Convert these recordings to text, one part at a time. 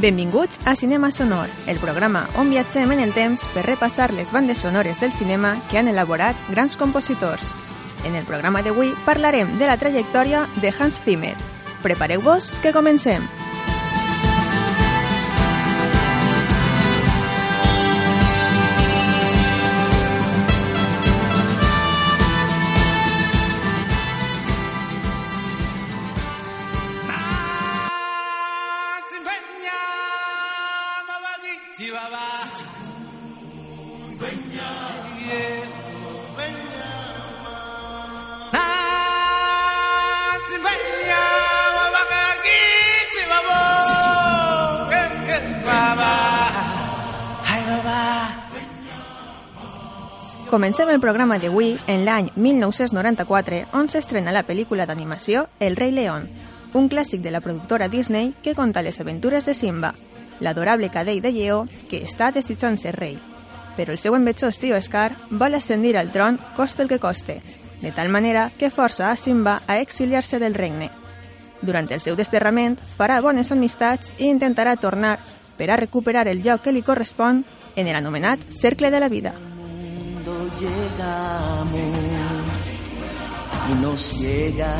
Benvinguts a Cinema Sonor, el programa on viatgem en el temps per repassar les bandes sonores del cinema que han elaborat grans compositors. En el programa d'avui parlarem de la trajectòria de Hans Zimmer. Prepareu-vos, que comencem! Comencem el programa d'avui en l'any 1994, on s'estrena la pel·lícula d'animació El rei León, un clàssic de la productora Disney que conta les aventures de Simba, l'adorable cadell de lleó que està desitjant ser rei. Però el seu envejós tio Scar vol ascendir al tron costa el que coste, de tal manera que força a Simba a exiliar-se del regne. Durant el seu desterrament farà bones amistats i intentarà tornar per a recuperar el lloc que li correspon en l'anomenat Cercle de la Vida. Llegamos y nos ciega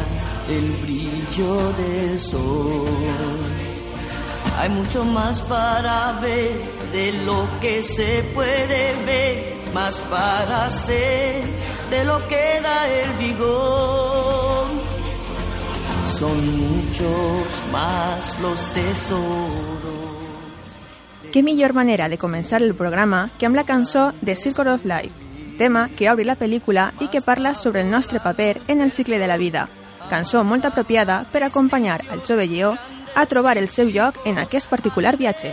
el brillo del sol. Hay mucho más para ver de lo que se puede ver, más para hacer de lo que da el vigor. Son muchos más los tesoros. Qué millor manera de començar el programa que amb la cançó de Circle of Life, tema que obre la pel·lícula i que parla sobre el nostre paper en el cicle de la vida. Cançó molt apropiada per acompanyar al jove lleó a trobar el seu lloc en aquest particular viatge.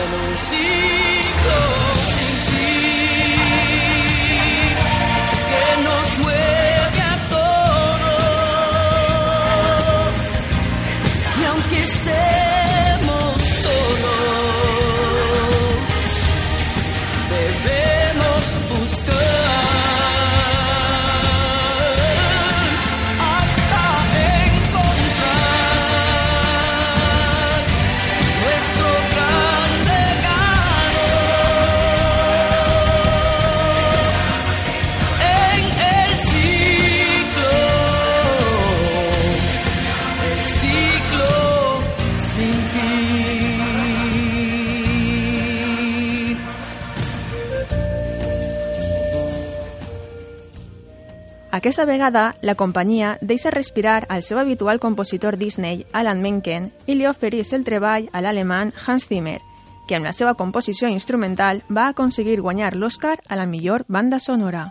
En un ciclo Aquesta vegada, la companyia deixa respirar al seu habitual compositor Disney, Alan Menken, i li ofereix el treball a l'alemany Hans Zimmer, que amb la seva composició instrumental va aconseguir guanyar l'Oscar a la millor banda sonora.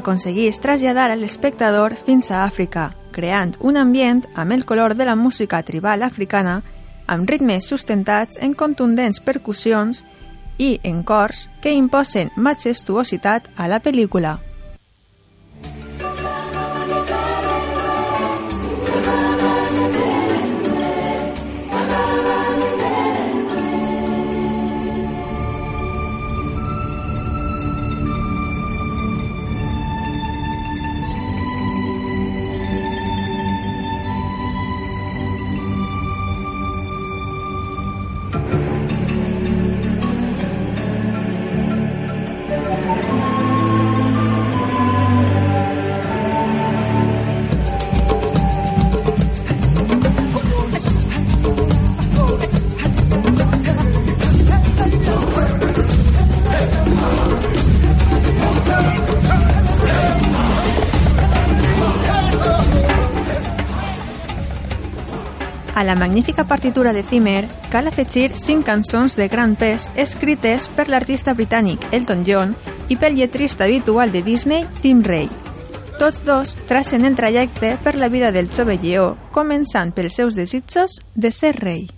Aconseguís traslladar a l'espectador fins a Àfrica, creant un ambient amb el color de la música tribal africana, amb ritmes sustentats en contundents percussions i encors que imposen majestuositat a la pel·lícula. La magnífica partitura de Zimmer cal afegir cinc cançons de gran pes escrites per l'artista britànic Elton John i pel lletrista habitual de Disney, Tim Ray. Tots dos tracen el trajecte per la vida del jove lleó, començant pels seus desitjos de ser rei.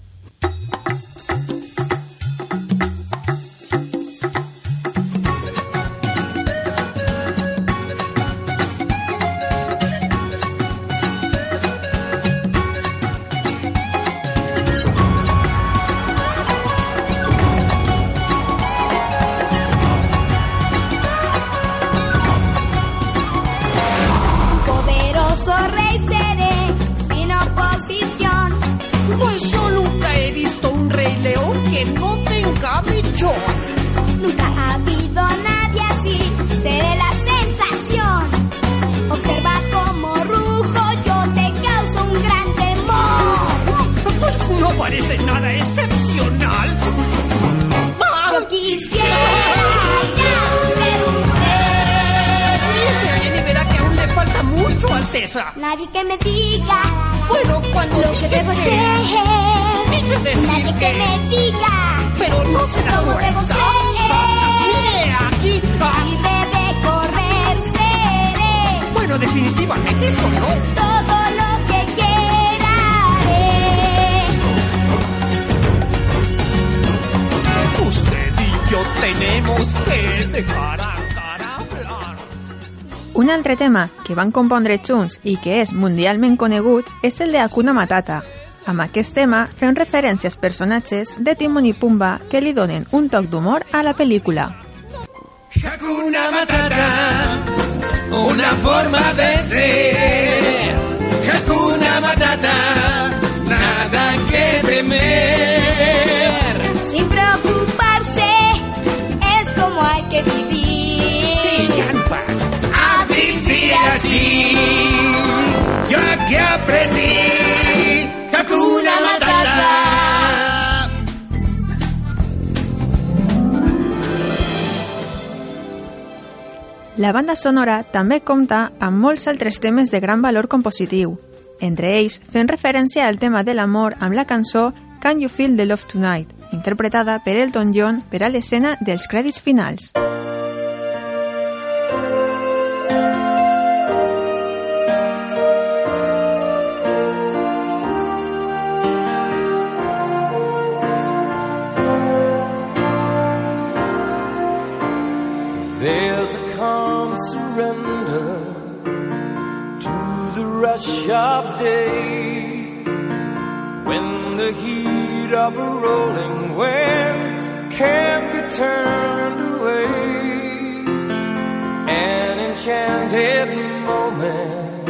Nadie que me diga Bueno, cuando lo que debo ser. Nadie que me diga Pero no se da cómo debo ser. Mire, aquí. ah, Libre de correr seré. Bueno, definitivamente eso no. Todo lo que quiera haré. Usted y yo tenemos que dejar a. Un altre tema que van compondre junts i que és mundialment conegut és el de Hakuna Matata. Amb aquest tema fem referència als personatges de Timon i Pumba que li donen un toc d'humor a la pel·lícula. Hakuna Matata, una forma de ser. Hakuna Matata, nada que temer. Sin preocuparse, es como hay que vivir. Así, yo que aprendí. Hakuna Matata. La banda sonora també compta amb molts altres temes de gran valor compositiu, entre ells fent referència al tema de l'amor amb la cançó Can You Feel the Love Tonight, interpretada per Elton John per a l'escena dels crèdits finals. Of day when the heat of a rolling wave can't be turned away. An enchanted moment,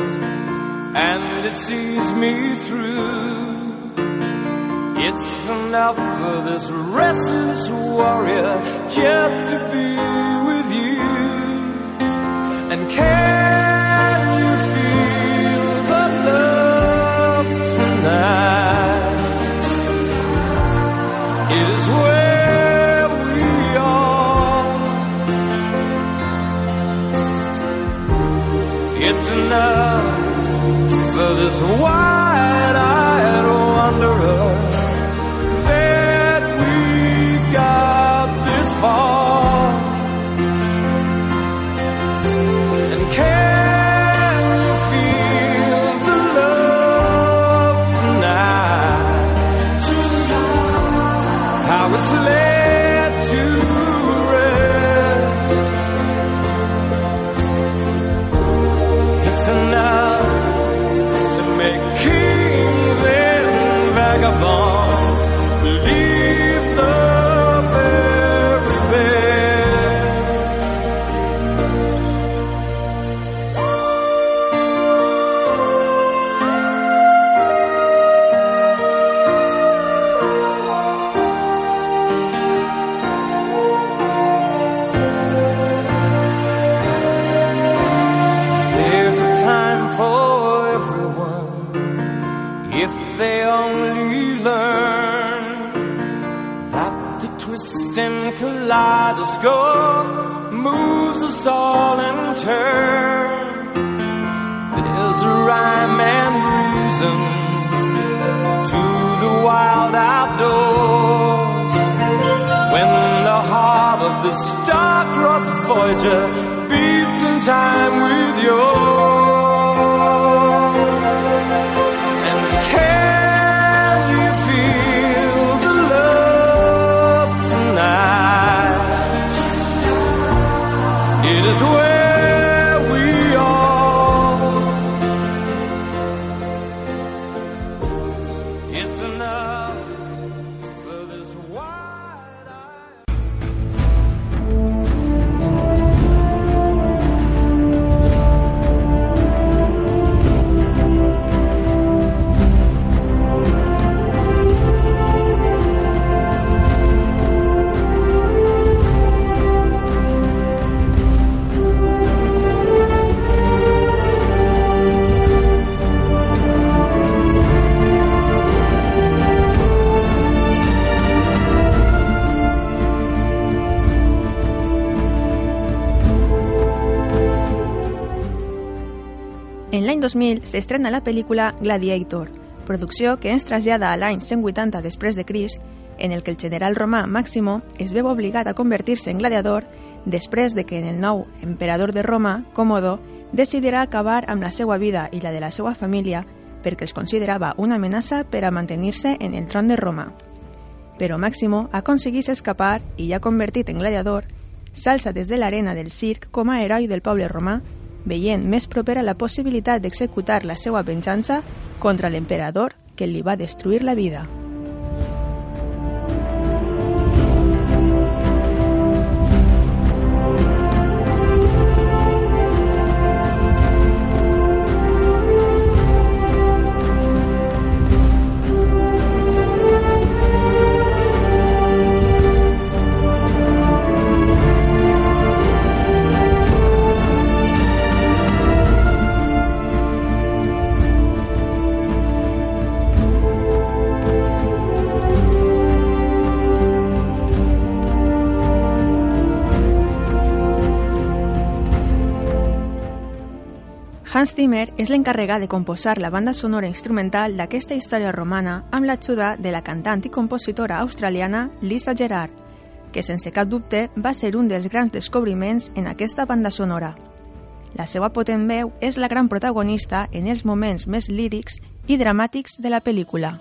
and it sees me through. It's enough for this restless warrior just to be with you. And can It is where we are. It's enough for this wide-eyed turn. There's a rhyme and reason to the wild outdoors. When the heart of the star-crossed Voyager beats in time with yours. 2000 s'estrena la pel·lícula Gladiator, producció que ens trasllada a l'any 180 després de Crist, en el que el general romà Màximo es veu obligat a convertir-se en gladiador després de que el nou emperador de Roma, Còmodo, decidirà acabar amb la seva vida i la de la seva família perquè els considerava una amenaça per a mantenir-se en el tron de Roma. Però Màximo aconseguís escapar i ja convertit en gladiador, s'alça des de l'arena del circ com a heroi del poble romà veient més propera la possibilitat d'executar la seva venjança contra l'emperador que li va destruir la vida. Hans Zimmer és l'encarregat de composar la banda sonora instrumental d'aquesta història romana amb l'ajuda de la cantant i compositora australiana Lisa Gerard, que sense cap dubte va ser un dels grans descobriments en aquesta banda sonora. La seva potent veu és la gran protagonista en els moments més lírics i dramàtics de la pel·lícula.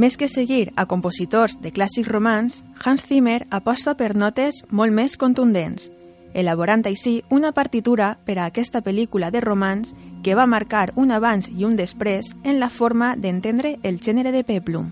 Més que seguir a compositors de clàssics romans, Hans Zimmer aposta per notes molt més contundents, elaborant així una partitura per a aquesta pel·lícula de romans que va marcar un abans i un després en la forma d'entendre el gènere de peplum.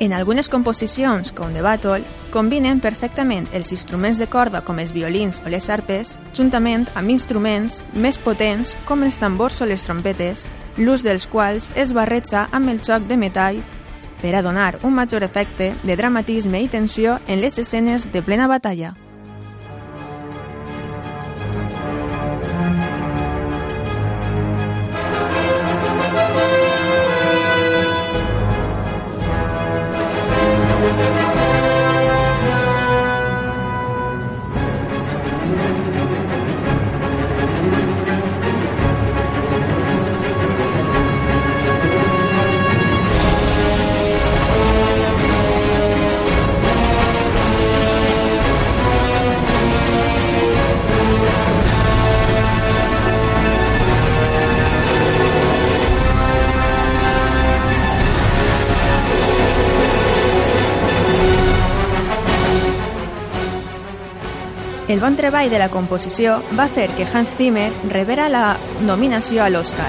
En algunes composicions, com The Battle, combinen perfectament els instruments de corda com els violins o les arpes, juntament amb instruments més potents com els tambors o les trompetes, l'ús dels quals es barreja amb el xoc de metall per a donar un major efecte de dramatisme i tensió en les escenes de plena batalla. Bon treball de la composició va fer que Hans Zimmer rebera la nominació a l'Oscar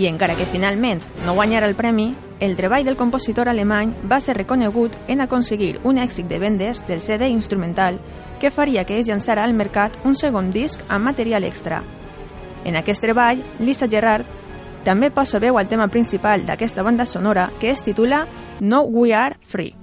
i encara que finalment no guanyara el premi, el treball del compositor alemany va ser reconegut en aconseguir un èxit de vendes del CD instrumental que faria que es llançara al mercat un segon disc amb material extra. En aquest treball, Lisa Gerrard també posa veu al tema principal d'aquesta banda sonora que es titula No We Are Free.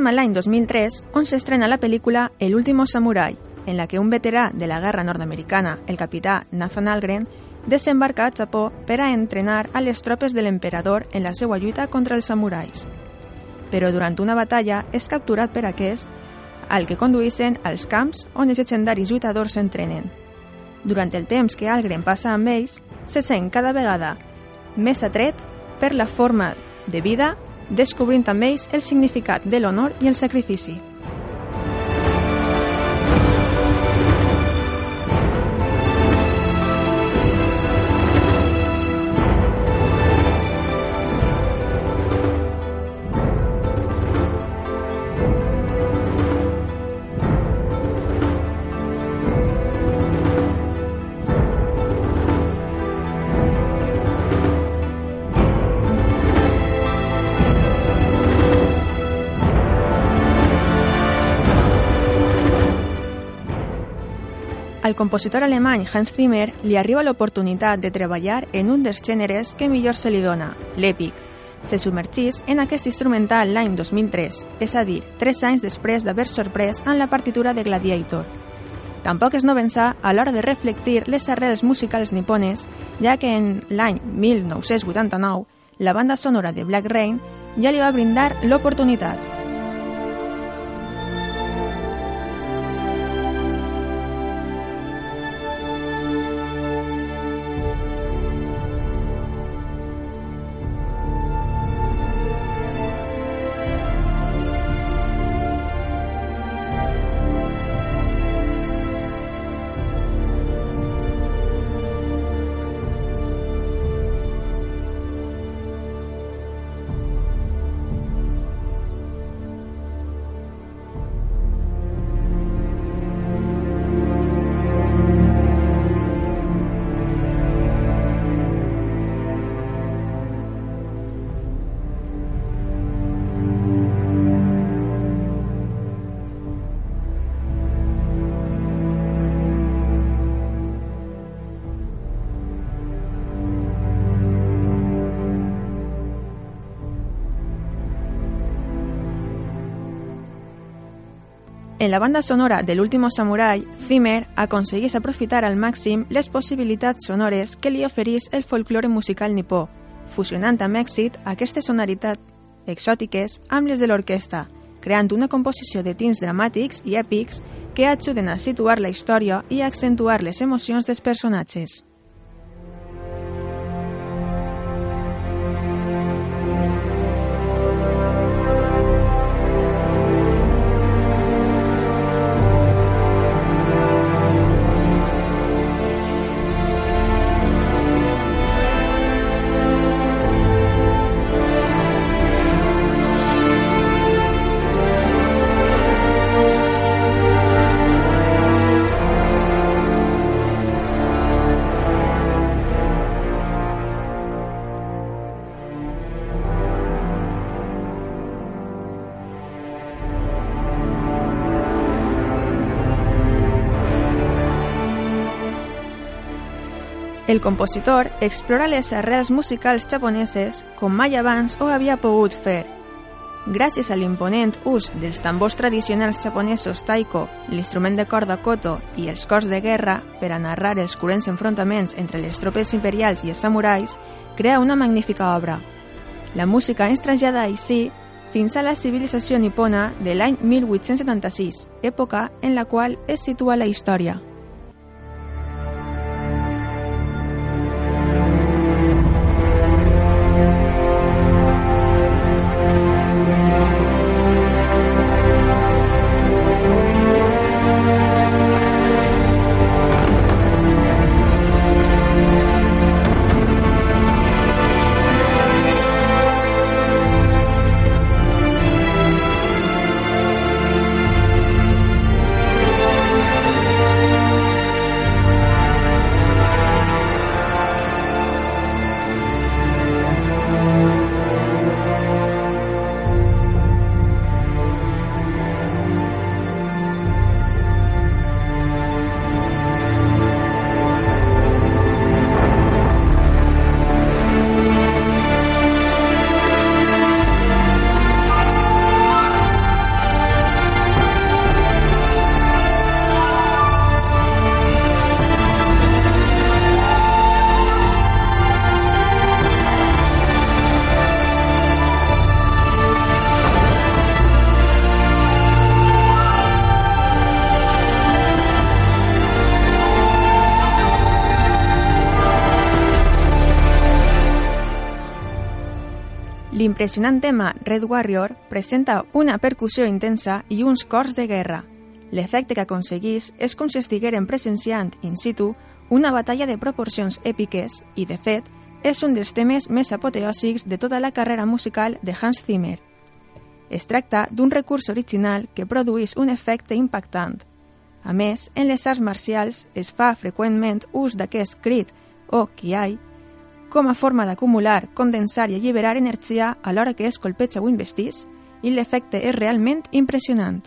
Passem a l'any 2003, on s'estrena la pel·lícula El último samurai, en la que un veterà de la guerra nord-americana, el capità Nathan Algren, desembarca a Japó per a entrenar a les tropes de l'emperador en la seva lluita contra els samurais. Però durant una batalla és capturat per aquest, al que conduïssen als camps on els legendaris lluitadors s'entrenen. Durant el temps que Algren passa amb ells, se sent cada vegada més atret per la forma de vida descobrint amb ells el significat de l'honor i el sacrifici. Al compositor alemany Hans Zimmer li arriba l'oportunitat de treballar en un dels gèneres que millor se li dona, l'èpic. Se submergís en aquest instrumental l'any 2003, és a dir, tres anys després d'haver sorprès en la partitura de Gladiator. Tampoc és no pensar a l'hora de reflectir les arrels musicals nipones, ja que en l'any 1989 la banda sonora de Black Rain ja li va brindar l'oportunitat. En la banda sonora de l'último Samurai, Zimmer aconseguís aprofitar al màxim les possibilitats sonores que li oferís el folklore musical nipó, fusionant amb èxit aquestes sonoritats exòtiques amb les de l'orquestra, creant una composició de tints dramàtics i èpics que ajuden a situar la història i a accentuar les emocions dels personatges. El compositor explora les arrels musicals japoneses com mai abans ho havia pogut fer. Gràcies a l'imponent ús dels tambors tradicionals japonesos taiko, l'instrument de corda koto i els cors de guerra per a narrar els curents enfrontaments entre les tropes imperials i els samurais, crea una magnífica obra. La música ens trasllada així fins a la civilització nipona de l'any 1876, època en la qual es situa la història. L'impressionant tema Red Warrior presenta una percussió intensa i uns cors de guerra. L'efecte que aconseguís és com si estigueren presenciant in situ una batalla de proporcions èpiques i, de fet, és un dels temes més apoteòsics de tota la carrera musical de Hans Zimmer. Es tracta d'un recurs original que produeix un efecte impactant. A més, en les arts marcials es fa freqüentment ús d'aquest crit o kiai com a forma d'acumular, condensar i alliberar energia a l'hora que es colpeja o investits, i l'efecte és realment impressionant.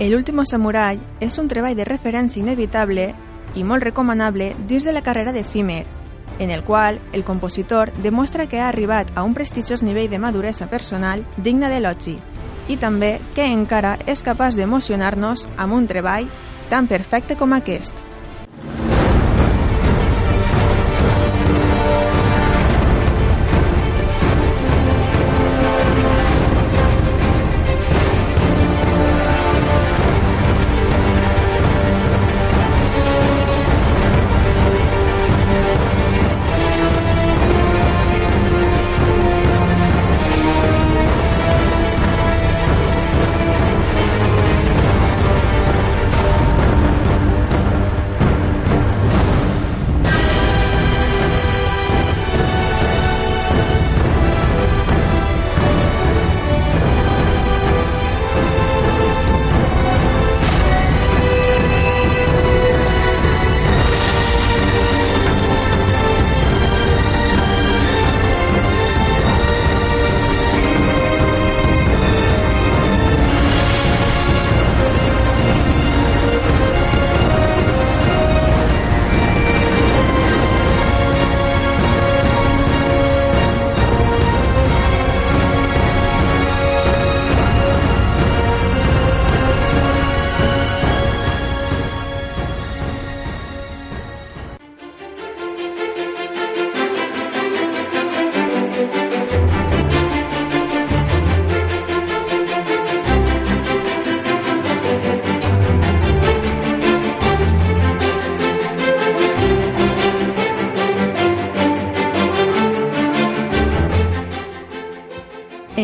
El último samurai és un treball de referència inevitable i molt recomanable dins de la carrera de Zimmer, en el qual el compositor demostra que ha arribat a un prestigiós nivell de maduresa personal digne d'elogi i també que encara és capaç d'emocionar-nos amb un treball tan perfecte com aquest.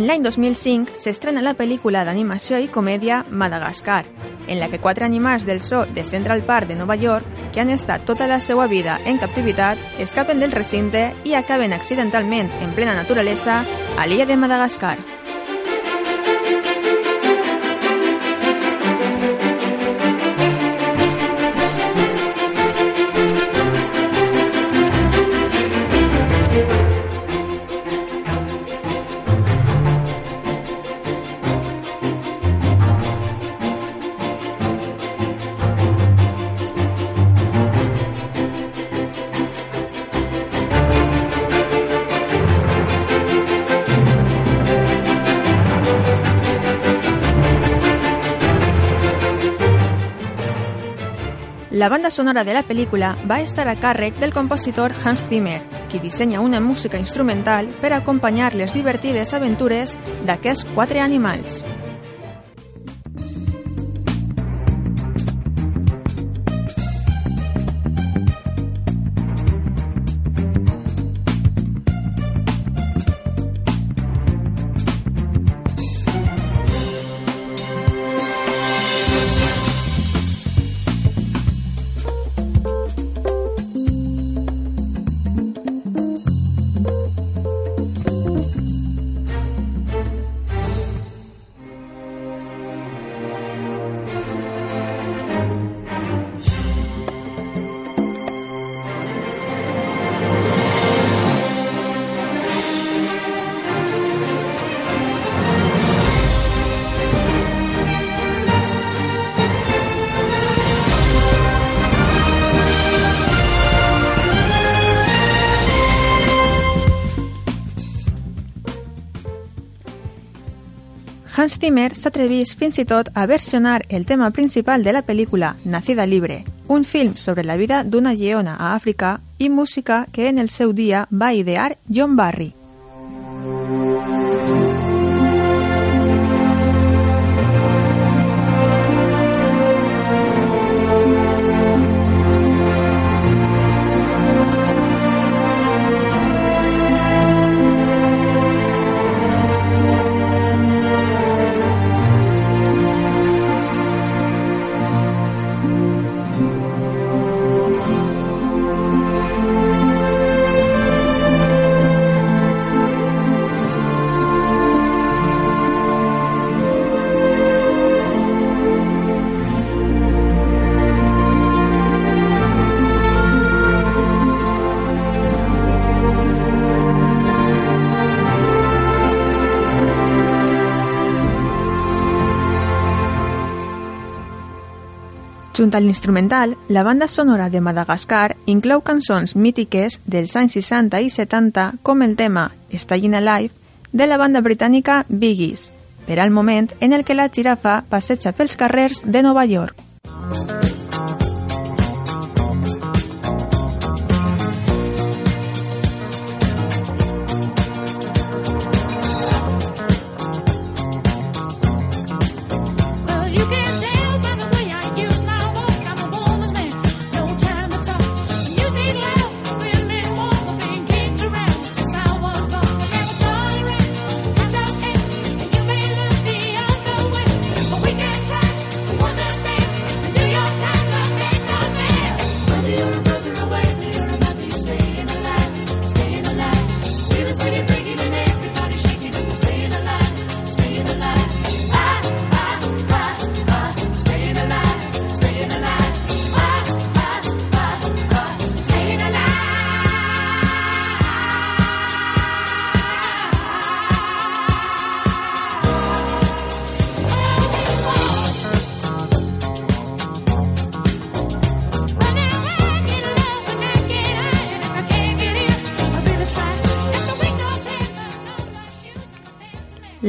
En l'any 2005 s'estrena la pel·lícula d'animació i comèdia Madagascar, en la que quatre animals del zoo de Central Park de Nova York, que han estat tota la seva vida en captivitat, escapen del recinte i acaben accidentalment en plena naturalesa a l'illa de Madagascar. La banda sonora de la pel·lícula va estar a càrrec del compositor Hans Zimmer, qui dissenya una música instrumental per acompanyar les divertides aventures d'aquests quatre animals. Hans Zimmer s'atrevís fins i tot a versionar el tema principal de la pel·lícula Nacida Libre, un film sobre la vida d'una lleona a Àfrica i música que en el seu dia va idear John Barry. Junt a l'instrumental, la banda sonora de Madagascar inclou cançons mítiques dels anys 60 i 70 com el tema Staying Alive de la banda britànica Biggies, per al moment en el que la girafa passeja pels carrers de Nova York.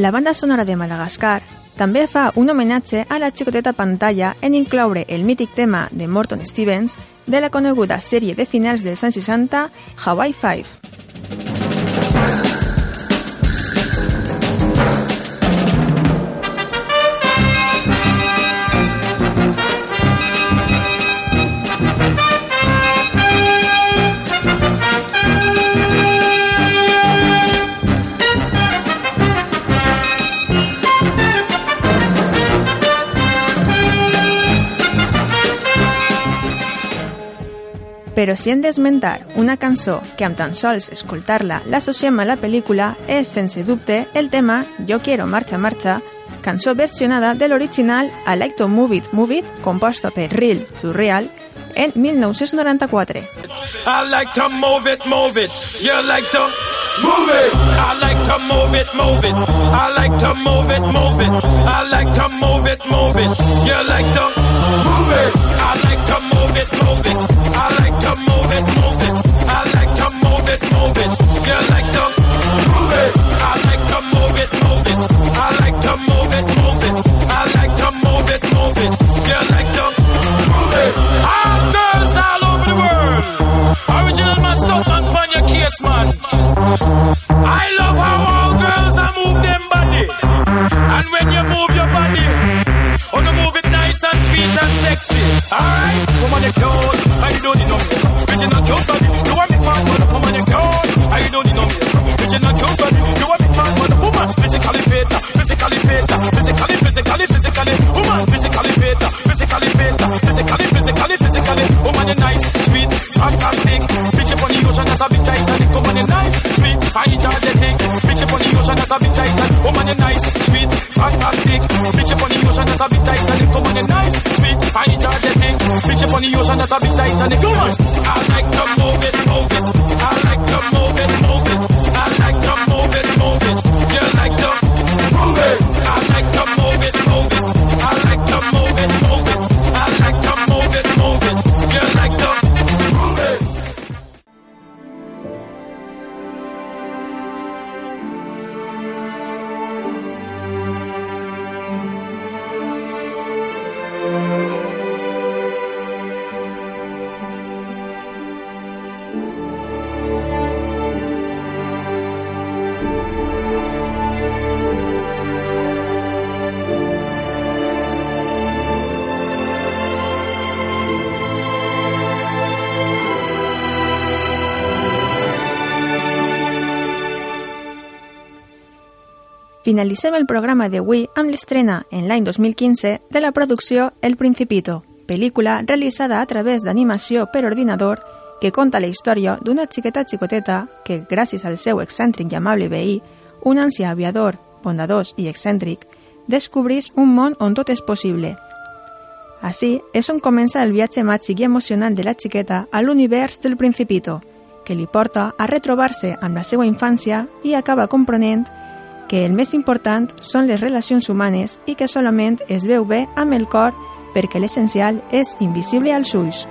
La banda sonora de Madagascar també fa un homenatge a la xicoteta pantalla en incloure el mític tema de Morton Stevens de la coneguda sèrie de finals dels anys 60 Hawaii Five. Però si hem d'esmentar una cançó que amb tan sols escoltar-la l'associem a la pel·lícula és, sense dubte, el tema Yo quiero marcha marcha, cançó versionada de l'original I Like to Move It Move It, composta per Real to Real, en 1994. I like to move it, move it. You like to move it. I like to move it, move it. I like to move it, move it. I like to move it, move it. You like to move it. I like to move it, move it. I like on, you cute. I don't need no makeup. Original cute body. You want me fast, man. Come on, you cute. I don't need no makeup. Original cute body. You want me fast, man. Woman, physically fit, physically fit, physically, physically, physically. Woman, physically fit, physically fit, physically, physically, physically. Woman, you're nice, sweet, fantastic. Bitch up on the ocean, that's a big Titanic. Woman, you nice, fine, energetic. Bitch up on the ocean, that's a big Titanic. Woman, you're nice, sweet, fantastic. Bitch up on the ocean, that's a big Titanic. Woman, you're nice, sweet, fine, energetic. Bitch up on the ocean, that's a big Titanic. Woman, I like to move it, move it. I like to move it, move it. Finalitzem el programa d'avui amb l'estrena, en l'any 2015, de la producció El Principito, pel·lícula realitzada a través d'animació per ordinador que conta la història d'una xiqueta xicoteta que, gràcies al seu excèntric i amable veí, un ancià aviador, bondadós i excèntric, descobrís un món on tot és possible. Així és on comença el viatge màgic i emocionant de la xiqueta a l'univers del Principito, que li porta a retrobar-se amb la seva infància i acaba comprenent que el més important són les relacions humanes i que solament es veu bé amb el cor perquè l'essencial és invisible als ulls.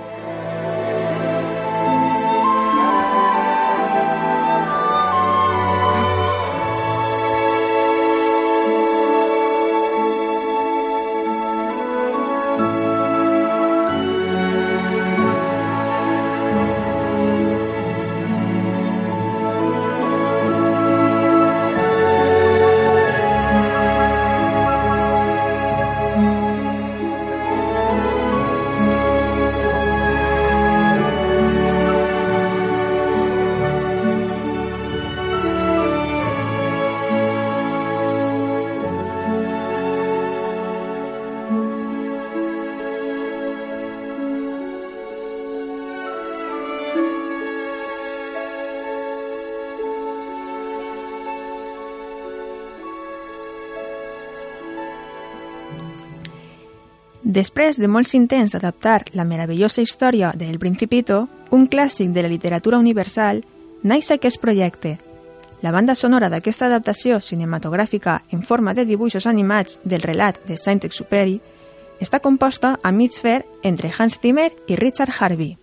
Després de molts intents d'adaptar la meravellosa història de El Principito, un clàssic de la literatura universal, naix aquest projecte. La banda sonora d'aquesta adaptació cinematogràfica en forma de dibuixos animats del relat de Saint-Exupéry està composta a mig fer entre Hans Zimmer i Richard Harvey.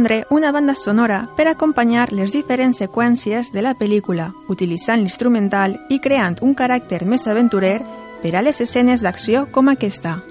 Compondre una banda sonora per acompanyar les diferents seqüències de la pel·lícula, utilitzant l'instrumental i creant un caràcter més aventurer per a les escenes d'acció com aquesta.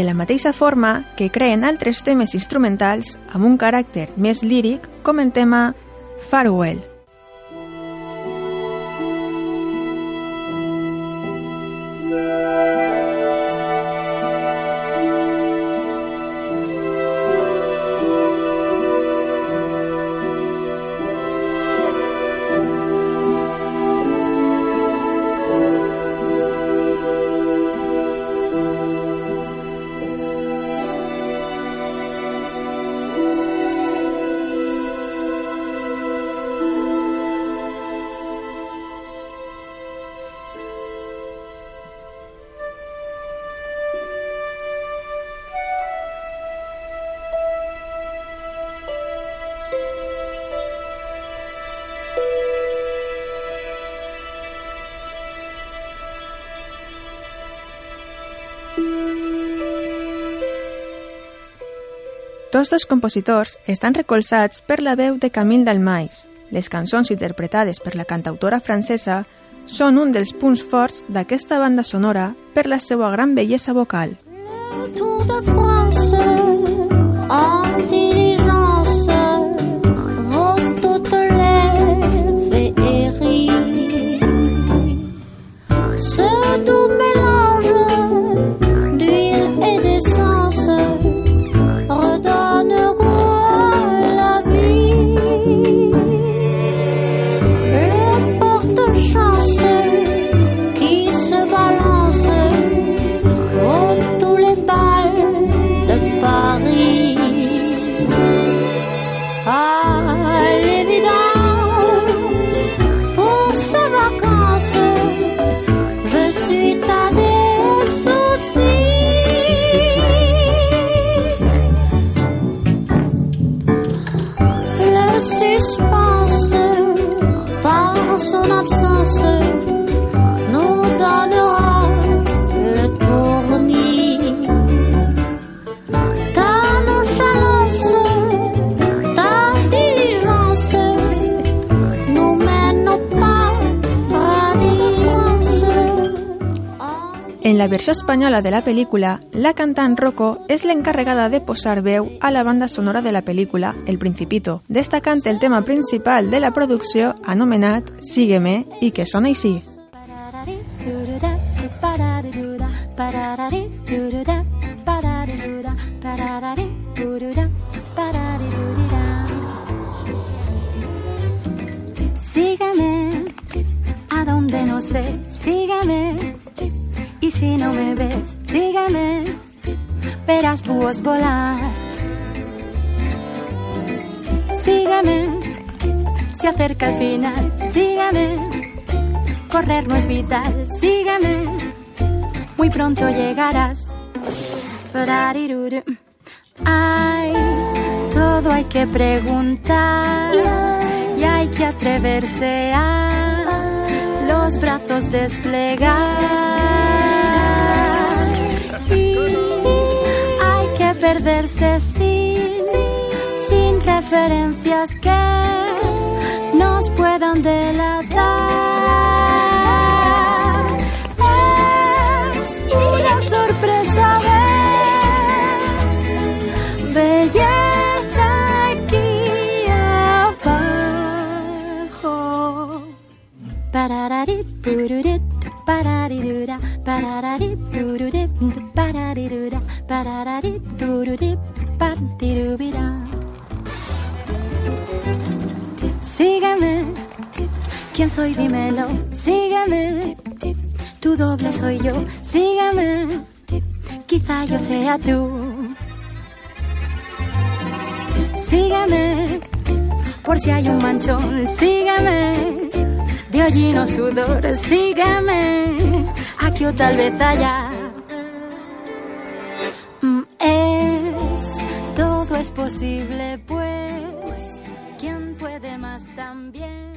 De la mateixa forma que creen altres temes instrumentals amb un caràcter més líric com el tema Farewell. Tots dos compositors estan recolzats per la veu de Camille Dalmais. Les cançons interpretades per la cantautora francesa són un dels punts forts d'aquesta banda sonora per la seva gran bellesa vocal. Tour de France en La versió espanyola de la pel·lícula, la cantant Rocco és l'encarregada de posar veu a la banda sonora de la pel·lícula El Principito, destacant el tema principal de la producció anomenat Sígueme i que sona així. Sígueme a donde no sé, sígueme. Y si no me ves, sígueme. Verás búhos volar. Sígueme, se acerca el final, sígueme. Correr no es vital, sígueme. Muy pronto llegarás. Ay, todo hay que preguntar y hay que atreverse a los brazos desplegar. Y hay que perderse sin, sin referencias que nos puedan delatar. Es una sorpresa Sígueme, ¿quién soy? Dímelo, sígueme. Tu doble soy yo, sígueme. Quizá yo sea tú. Sígueme, por si hay un manchón, sígueme. De hollino sudor, sígueme. Aquí o tal vez allá. Mm, Es, todo es posible, pues. ¿Quién puede más también?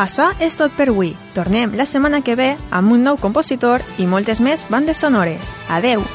Això és tot per avui. Tornem la setmana que ve amb un nou compositor i moltes més bandes sonores. Adeu!